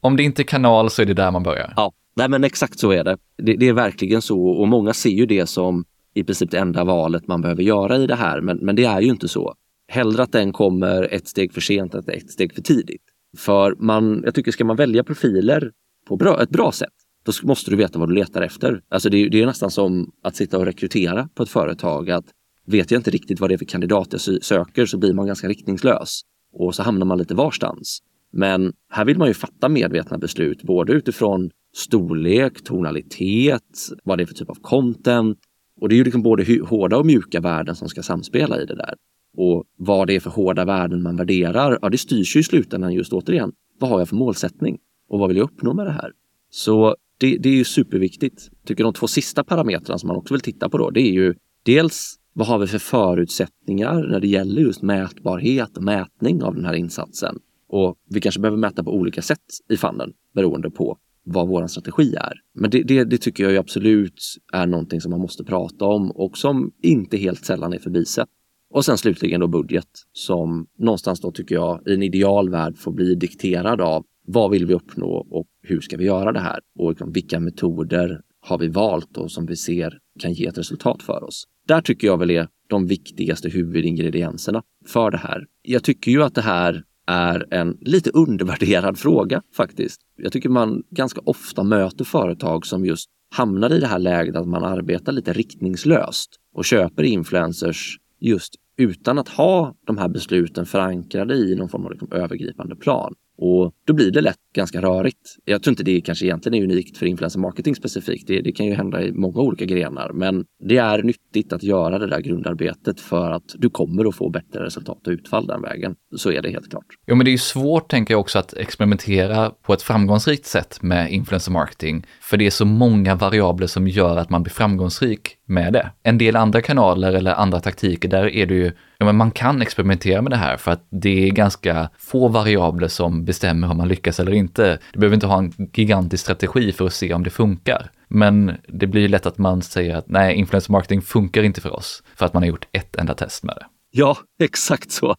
Om det inte är kanal så är det där man börjar. Ja, nej men exakt så är det. det. det. är verkligen så och många ser ju det som i princip det enda valet man behöver göra i det här. Men, men det är ju inte så. Hellre att den kommer ett steg för sent än ett steg för tidigt. För man, jag tycker ska man välja profiler på bra, ett bra sätt, då måste du veta vad du letar efter. Alltså det, det är nästan som att sitta och rekrytera på ett företag. Att vet jag inte riktigt vad det är för kandidat jag söker så blir man ganska riktningslös och så hamnar man lite varstans. Men här vill man ju fatta medvetna beslut, både utifrån storlek, tonalitet, vad det är för typ av content. Och det är ju liksom både hårda och mjuka värden som ska samspela i det där. Och vad det är för hårda värden man värderar, ja det styrs ju i slutändan just återigen. Vad har jag för målsättning? Och vad vill jag uppnå med det här? Så det, det är ju superviktigt. Jag tycker de två sista parametrarna som man också vill titta på då, det är ju dels vad har vi för förutsättningar när det gäller just mätbarhet och mätning av den här insatsen? Och vi kanske behöver mäta på olika sätt i fanden beroende på vad vår strategi är. Men det, det, det, tycker jag absolut är någonting som man måste prata om och som inte helt sällan är förbisett. Och sen slutligen då budget som någonstans då tycker jag i en ideal värld får bli dikterad av vad vill vi uppnå och hur ska vi göra det här? Och liksom, vilka metoder har vi valt och som vi ser kan ge ett resultat för oss? Där tycker jag väl är de viktigaste huvudingredienserna för det här. Jag tycker ju att det här är en lite undervärderad fråga faktiskt. Jag tycker man ganska ofta möter företag som just hamnar i det här läget att man arbetar lite riktningslöst och köper influencers just utan att ha de här besluten förankrade i någon form av liksom övergripande plan. Och då blir det lätt ganska rörigt. Jag tror inte det kanske egentligen är unikt för influencer marketing specifikt. Det, det, kan ju hända i många olika grenar, men det är nyttigt att göra det där grundarbetet för att du kommer att få bättre resultat och utfall den vägen. Så är det helt klart. Jo, men det är ju svårt, tänker jag också, att experimentera på ett framgångsrikt sätt med influencer marketing, för det är så många variabler som gör att man blir framgångsrik med det. En del andra kanaler eller andra taktiker, där är det ju ja, men man kan experimentera med det här för att det är ganska få variabler som bestämmer om man lyckas eller inte. Du behöver inte ha en gigantisk strategi för att se om det funkar. Men det blir ju lätt att man säger att nej, influencer marketing funkar inte för oss för att man har gjort ett enda test med det. Ja, exakt så.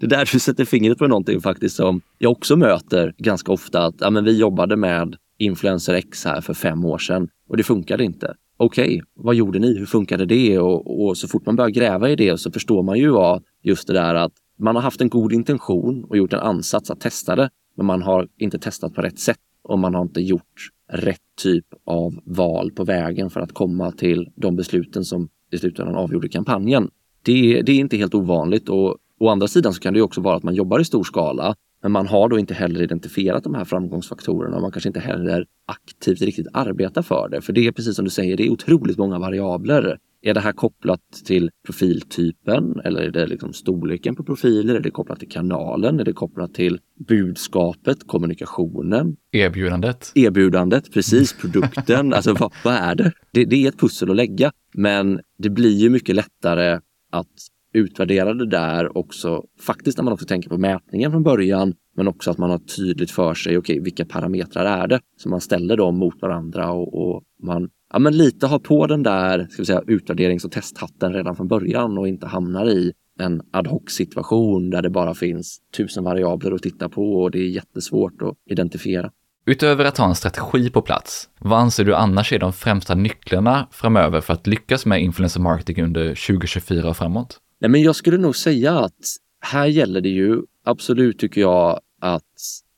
Det där du sätter fingret på någonting faktiskt som jag också möter ganska ofta. Att ja, men vi jobbade med influencer X här för fem år sedan och det funkade inte. okej, okay, vad gjorde ni? Hur funkade det? Och, och, så fort man börjar gräva i det så förstår man ju vad just det där att man har haft en god intention och gjort en ansats att testa det, men man har inte testat på rätt sätt och man har inte gjort rätt typ av val på vägen för att komma till de besluten som i slutändan avgjorde kampanjen. Det, det är inte helt ovanligt och å andra sidan så kan det också vara att man jobbar i stor skala men man har då inte heller identifierat de här framgångsfaktorerna och man kanske inte heller aktivt riktigt arbetar för det. För det är precis som du säger, det är otroligt många variabler. Är det här kopplat till profiltypen eller är det liksom storleken på profiler? Är det kopplat till kanalen? Är det kopplat till budskapet, kommunikationen? Erbjudandet. Erbjudandet, precis. Produkten. alltså vad, vad är det? det? Det är ett pussel att lägga. Men det blir ju mycket lättare att utvärdera det där också, faktiskt när man också tänker på mätningen från början, men också att man har tydligt för sig, okej, okay, vilka parametrar är det? Så man ställer dem mot varandra och, och man ja, men lite har på den där ska vi säga, utvärderings och testhatten redan från början och inte hamnar i en ad hoc situation där det bara finns tusen variabler att titta på och det är jättesvårt att identifiera. Utöver att ha en strategi på plats, vad anser du annars är de främsta nycklarna framöver för att lyckas med influencer marketing under 2024 och framåt? Nej, men jag skulle nog säga att här gäller det ju absolut tycker jag att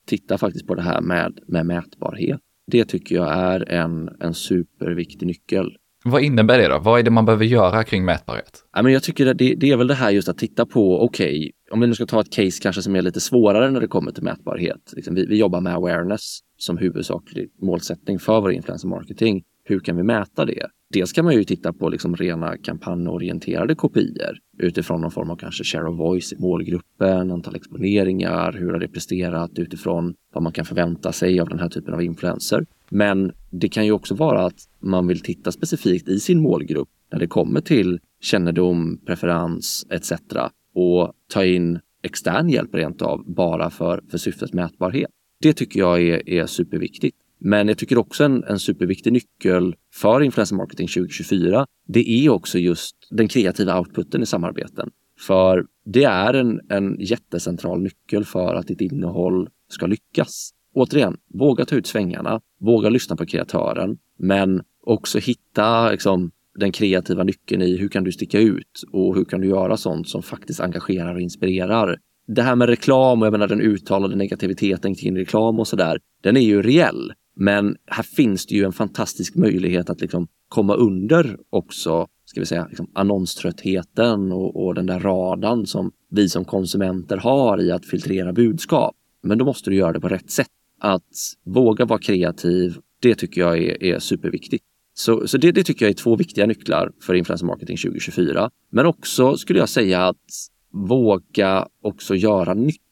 titta faktiskt på det här med, med mätbarhet. Det tycker jag är en, en superviktig nyckel. Vad innebär det då? Vad är det man behöver göra kring mätbarhet? Ja, men jag tycker att det, det är väl det här just att titta på, okej, okay, om vi nu ska ta ett case kanske som är lite svårare när det kommer till mätbarhet. Liksom vi, vi jobbar med awareness som huvudsaklig målsättning för vår influencer marketing. Hur kan vi mäta det? Dels kan man ju titta på liksom rena kampanjorienterade kopior utifrån någon form av kanske share of voice i målgruppen, antal exponeringar, hur har det presterat utifrån vad man kan förvänta sig av den här typen av influenser. Men det kan ju också vara att man vill titta specifikt i sin målgrupp när det kommer till kännedom, preferens etc. och ta in extern hjälp rent av bara för, för syftet mätbarhet. Det tycker jag är, är superviktigt. Men jag tycker också en, en superviktig nyckel för influencer marketing 2024, det är också just den kreativa outputen i samarbeten. För det är en, en jättecentral nyckel för att ditt innehåll ska lyckas. Återigen, våga ta ut svängarna, våga lyssna på kreatören, men också hitta liksom, den kreativa nyckeln i hur kan du sticka ut och hur kan du göra sånt som faktiskt engagerar och inspirerar. Det här med reklam och jag menar den uttalade negativiteten kring reklam och sådär, den är ju reell. Men här finns det ju en fantastisk möjlighet att liksom komma under också, ska vi säga, liksom annonströttheten och, och den där radan som vi som konsumenter har i att filtrera budskap. Men då måste du göra det på rätt sätt. Att våga vara kreativ, det tycker jag är, är superviktigt. Så, så det, det, tycker jag är två viktiga nycklar för influencer marketing 2024. Men också skulle jag säga att våga också göra nytta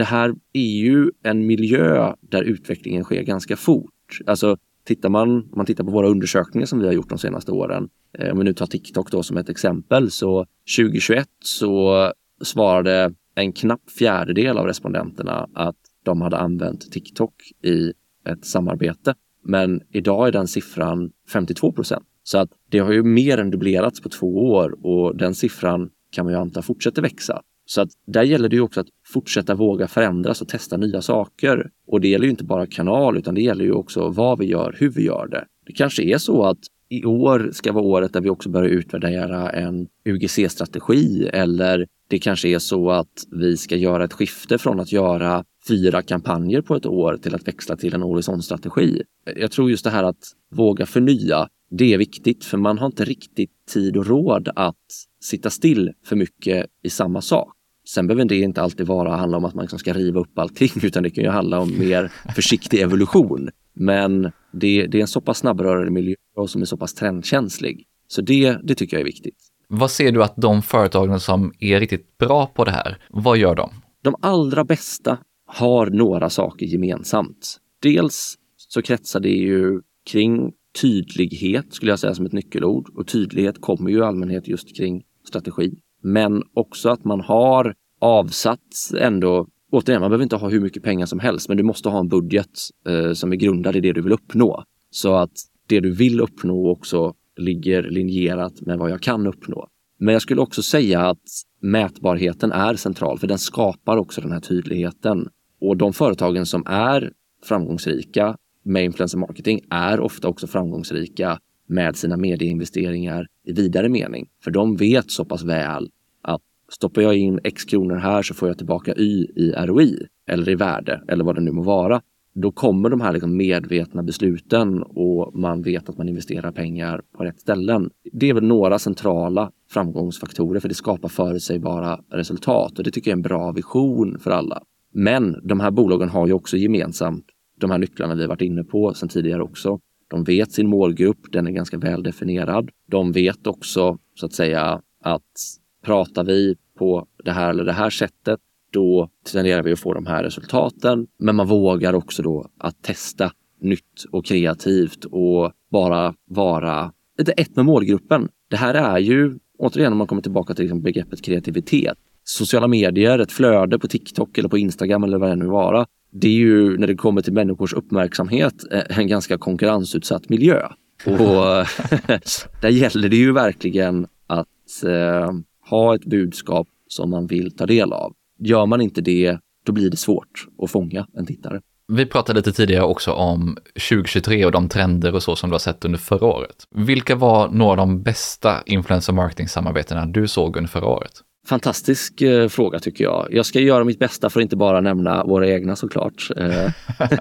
det här är ju en miljö där utvecklingen sker ganska fort. Alltså tittar man, om man tittar på våra undersökningar som vi har gjort de senaste åren, eh, om vi nu tar TikTok då som ett exempel, så 2021 så svarade en knapp fjärdedel av respondenterna att de hade använt TikTok i ett samarbete. Men idag är den siffran 52 procent. Så att det har ju mer än dubblerats på två år och den siffran kan man ju anta fortsätter växa. Så att där gäller det ju också att fortsätta våga förändras och testa nya saker. Och det gäller ju inte bara kanal utan det gäller ju också vad vi gör, hur vi gör det. Det kanske är så att i år ska vara året där vi också börjar utvärdera en UGC-strategi eller det kanske är så att vi ska göra ett skifte från att göra fyra kampanjer på ett år till att växla till en horisontstrategi. Jag tror just det här att våga förnya, det är viktigt för man har inte riktigt tid och råd att sitta still för mycket i samma sak. Sen behöver det inte alltid vara handla om att man liksom ska riva upp allting utan det kan ju handla om mer försiktig evolution. Men det, det är en så pass snabbrörlig miljö och som är så pass trendkänslig. Så det, det tycker jag är viktigt. Vad ser du att de företagen som är riktigt bra på det här, vad gör de? De allra bästa har några saker gemensamt. Dels så kretsar det ju kring tydlighet skulle jag säga som ett nyckelord och tydlighet kommer ju i allmänhet just kring strategi. Men också att man har avsatt ändå Återigen, man behöver inte ha hur mycket pengar som helst, men du måste ha en budget eh, som är grundad i det du vill uppnå. Så att det du vill uppnå också ligger linjerat med vad jag kan uppnå. Men jag skulle också säga att mätbarheten är central, för den skapar också den här tydligheten. Och de företagen som är framgångsrika med influencer marketing är ofta också framgångsrika med sina medieinvesteringar i vidare mening. För de vet så pass väl att stoppar jag in x kronor här så får jag tillbaka y i ROI eller i värde eller vad det nu må vara. Då kommer de här liksom medvetna besluten och man vet att man investerar pengar på rätt ställen. Det är väl några centrala framgångsfaktorer för det skapar förutsägbara resultat och det tycker jag är en bra vision för alla. Men de här bolagen har ju också gemensamt de här nycklarna vi varit inne på sedan tidigare också. De vet sin målgrupp, den är ganska väl definierad. De vet också så att säga att pratar vi på det här eller det här sättet, då tenderar vi att få de här resultaten. Men man vågar också då att testa nytt och kreativt och bara vara lite ett med målgruppen. Det här är ju, återigen om man kommer tillbaka till liksom begreppet kreativitet, sociala medier, ett flöde på TikTok eller på Instagram eller vad det nu vara. Det är ju när det kommer till människors uppmärksamhet eh, en ganska konkurrensutsatt miljö. Och där gäller det ju verkligen att eh, ha ett budskap som man vill ta del av. Gör man inte det, då blir det svårt att fånga en tittare. Vi pratade lite tidigare också om 2023 och de trender och så som du har sett under förra året. Vilka var några av de bästa influencer marketing-samarbetena du såg under förra året? Fantastisk eh, fråga tycker jag. Jag ska göra mitt bästa för att inte bara nämna våra egna såklart. Eh,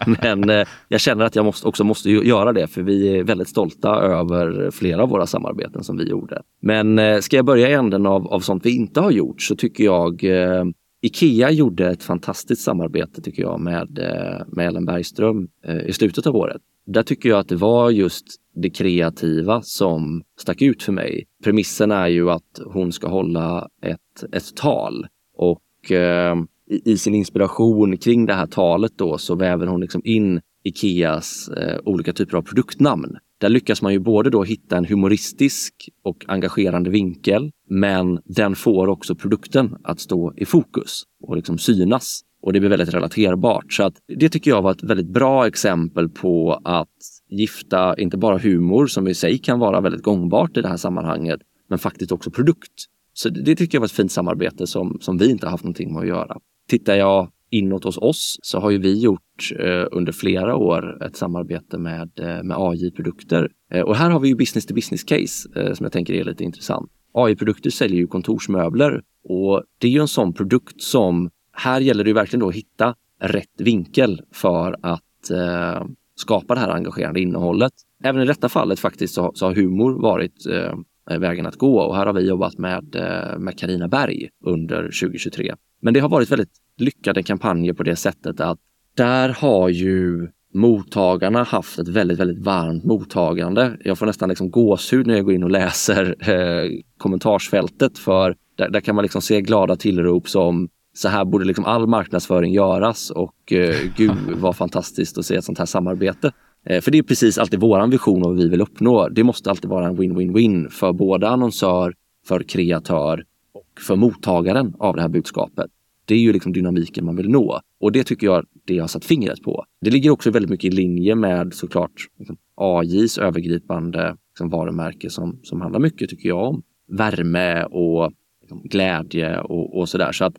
men eh, jag känner att jag måste, också måste göra det för vi är väldigt stolta över flera av våra samarbeten som vi gjorde. Men eh, ska jag börja i änden av, av sånt vi inte har gjort så tycker jag eh, Ikea gjorde ett fantastiskt samarbete tycker jag med, eh, med Ellen Bergström eh, i slutet av året. Där tycker jag att det var just det kreativa som stack ut för mig. Premissen är ju att hon ska hålla ett, ett tal och eh, i, i, sin inspiration kring det här talet då så väver hon liksom in Ikeas eh, olika typer av produktnamn. Där lyckas man ju både då hitta en humoristisk och engagerande vinkel, men den får också produkten att stå i fokus och liksom synas. Och det blir väldigt relaterbart. Så att det tycker jag var ett väldigt bra exempel på att gifta inte bara humor som i sig kan vara väldigt gångbart i det här sammanhanget, men faktiskt också produkt. Så det tycker jag var ett fint samarbete som, som vi inte haft någonting med att göra. Tittar jag inåt hos oss så har ju vi gjort eh, under flera år ett samarbete med, eh, med AI-produkter. Eh, och här har vi ju business to business case eh, som jag tänker är lite intressant. AI-produkter säljer ju kontorsmöbler och det är ju en sån produkt som här gäller det verkligen då att hitta rätt vinkel för att eh, skapa det här engagerande innehållet. Även i detta fallet faktiskt så, så har humor varit eh, vägen att gå och här har vi jobbat med eh, med Carina Berg under 2023. Men det har varit väldigt lyckade kampanjer på det sättet att där har ju mottagarna haft ett väldigt, väldigt varmt mottagande. Jag får nästan liksom gåshud när jag går in och läser eh, kommentarsfältet för där, där, kan man liksom se glada tillrop som så här borde liksom all marknadsföring göras och eh, gud vad fantastiskt att se ett sånt här samarbete. Eh, för det är precis alltid våran vision och vad vi vill uppnå. Det måste alltid vara en win-win-win för både annonsör, för kreatör och för mottagaren av det här budskapet. Det är ju liksom dynamiken man vill nå och det tycker jag det har satt fingret på. Det ligger också väldigt mycket i linje med såklart liksom, AJs övergripande liksom, varumärke som, som handlar mycket, tycker jag, om värme och liksom, glädje och, och sådär. Så att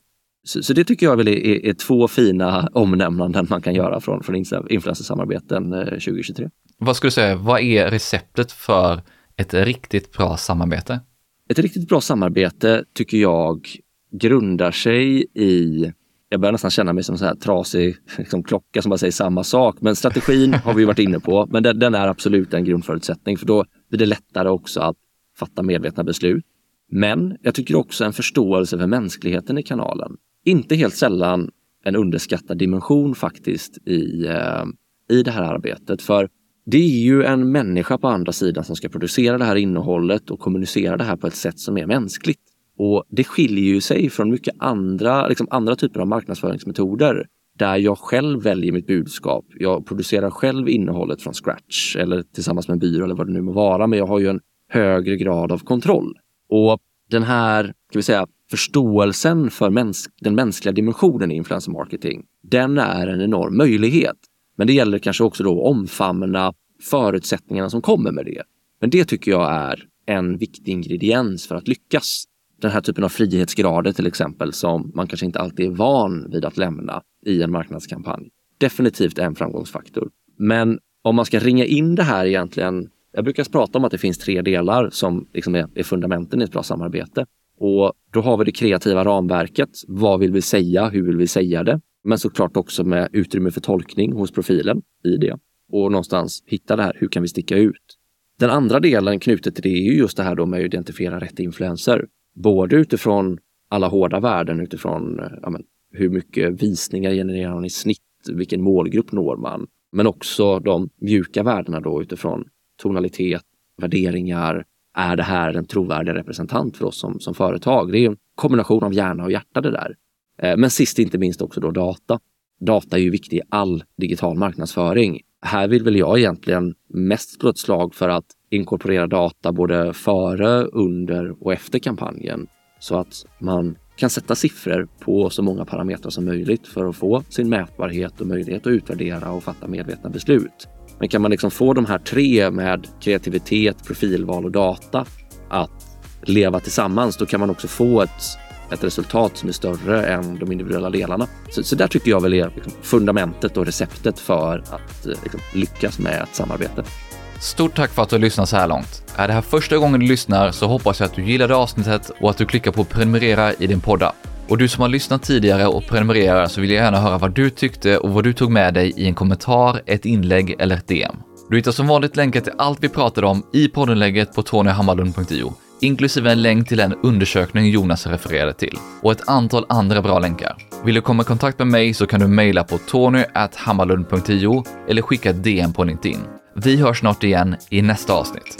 så, så, det tycker jag väl är, är, är, två fina omnämnanden man kan göra från, från influencersamarbeten 2023. Eh, vad skulle du säga, vad är receptet för ett riktigt bra samarbete? Ett riktigt bra samarbete tycker jag grundar sig i jag börjar nästan känna mig som en trasig liksom, klocka som bara säger samma sak. Men strategin har vi varit inne på, men den, den, är absolut en grundförutsättning för då blir det lättare också att fatta medvetna beslut. Men jag tycker också en förståelse för mänskligheten i kanalen inte helt sällan en underskattad dimension faktiskt i, eh, i det här arbetet. För det är ju en människa på andra sidan som ska producera det här innehållet och kommunicera det här på ett sätt som är mänskligt. Och det skiljer ju sig från mycket andra, liksom andra typer av marknadsföringsmetoder där jag själv väljer mitt budskap. Jag producerar själv innehållet från scratch eller tillsammans med en byrå eller vad det nu må vara, men jag har ju en högre grad av kontroll. Och den här, ska vi säga, förståelsen för mäns den mänskliga dimensionen i influencer marketing, den är en enorm möjlighet. Men det gäller kanske också då att omfamna förutsättningarna som kommer med det. Men det tycker jag är en viktig ingrediens för att lyckas. Den här typen av frihetsgrader till exempel som man kanske inte alltid är van vid att lämna i en marknadskampanj. Definitivt en framgångsfaktor. Men om man ska ringa in det här egentligen jag brukar prata om att det finns tre delar som liksom är, är fundamenten i ett bra samarbete. Och då har vi det kreativa ramverket. Vad vill vi säga? Hur vill vi säga det? Men såklart också med utrymme för tolkning hos profilen i det. Och någonstans hitta det här, hur kan vi sticka ut? Den andra delen knutet till det är ju just det här då med att identifiera rätt influenser. Både utifrån alla hårda värden, utifrån ja, men, hur mycket visningar genererar man i snitt, vilken målgrupp når man? Men också de mjuka värdena då utifrån tonalitet, värderingar. Är det här en trovärdig representant för oss som, som företag? Det är en kombination av hjärna och hjärta det där. Eh, men sist inte minst också då data. Data är ju viktig i all digital marknadsföring. Här vill väl jag egentligen mest slå ett slag för att inkorporera data både före, under och efter kampanjen så att man kan sätta siffror på så många parametrar som möjligt för att få sin mätbarhet och möjlighet att utvärdera och fatta medvetna beslut. Men kan man liksom få de här tre med kreativitet, profilval och data att leva tillsammans, då kan man också få ett, ett resultat som är större än de individuella delarna. Så, så där tycker jag väl är liksom fundamentet och receptet för att eh, liksom, lyckas med ett samarbete. Stort tack för att du har lyssnat så här långt. Är det här första gången du lyssnar så hoppas jag att du gillade avsnittet och att du klickar på prenumerera i din podd. Och du som har lyssnat tidigare och prenumererar så vill jag gärna höra vad du tyckte och vad du tog med dig i en kommentar, ett inlägg eller ett DM. Du hittar som vanligt länkar till allt vi pratade om i poddinlägget på tonyhammarlund.io, inklusive en länk till den undersökning Jonas refererade till och ett antal andra bra länkar. Vill du komma i kontakt med mig så kan du mejla på tonyhammarlund.io eller skicka ett DM på LinkedIn. Vi hörs snart igen i nästa avsnitt.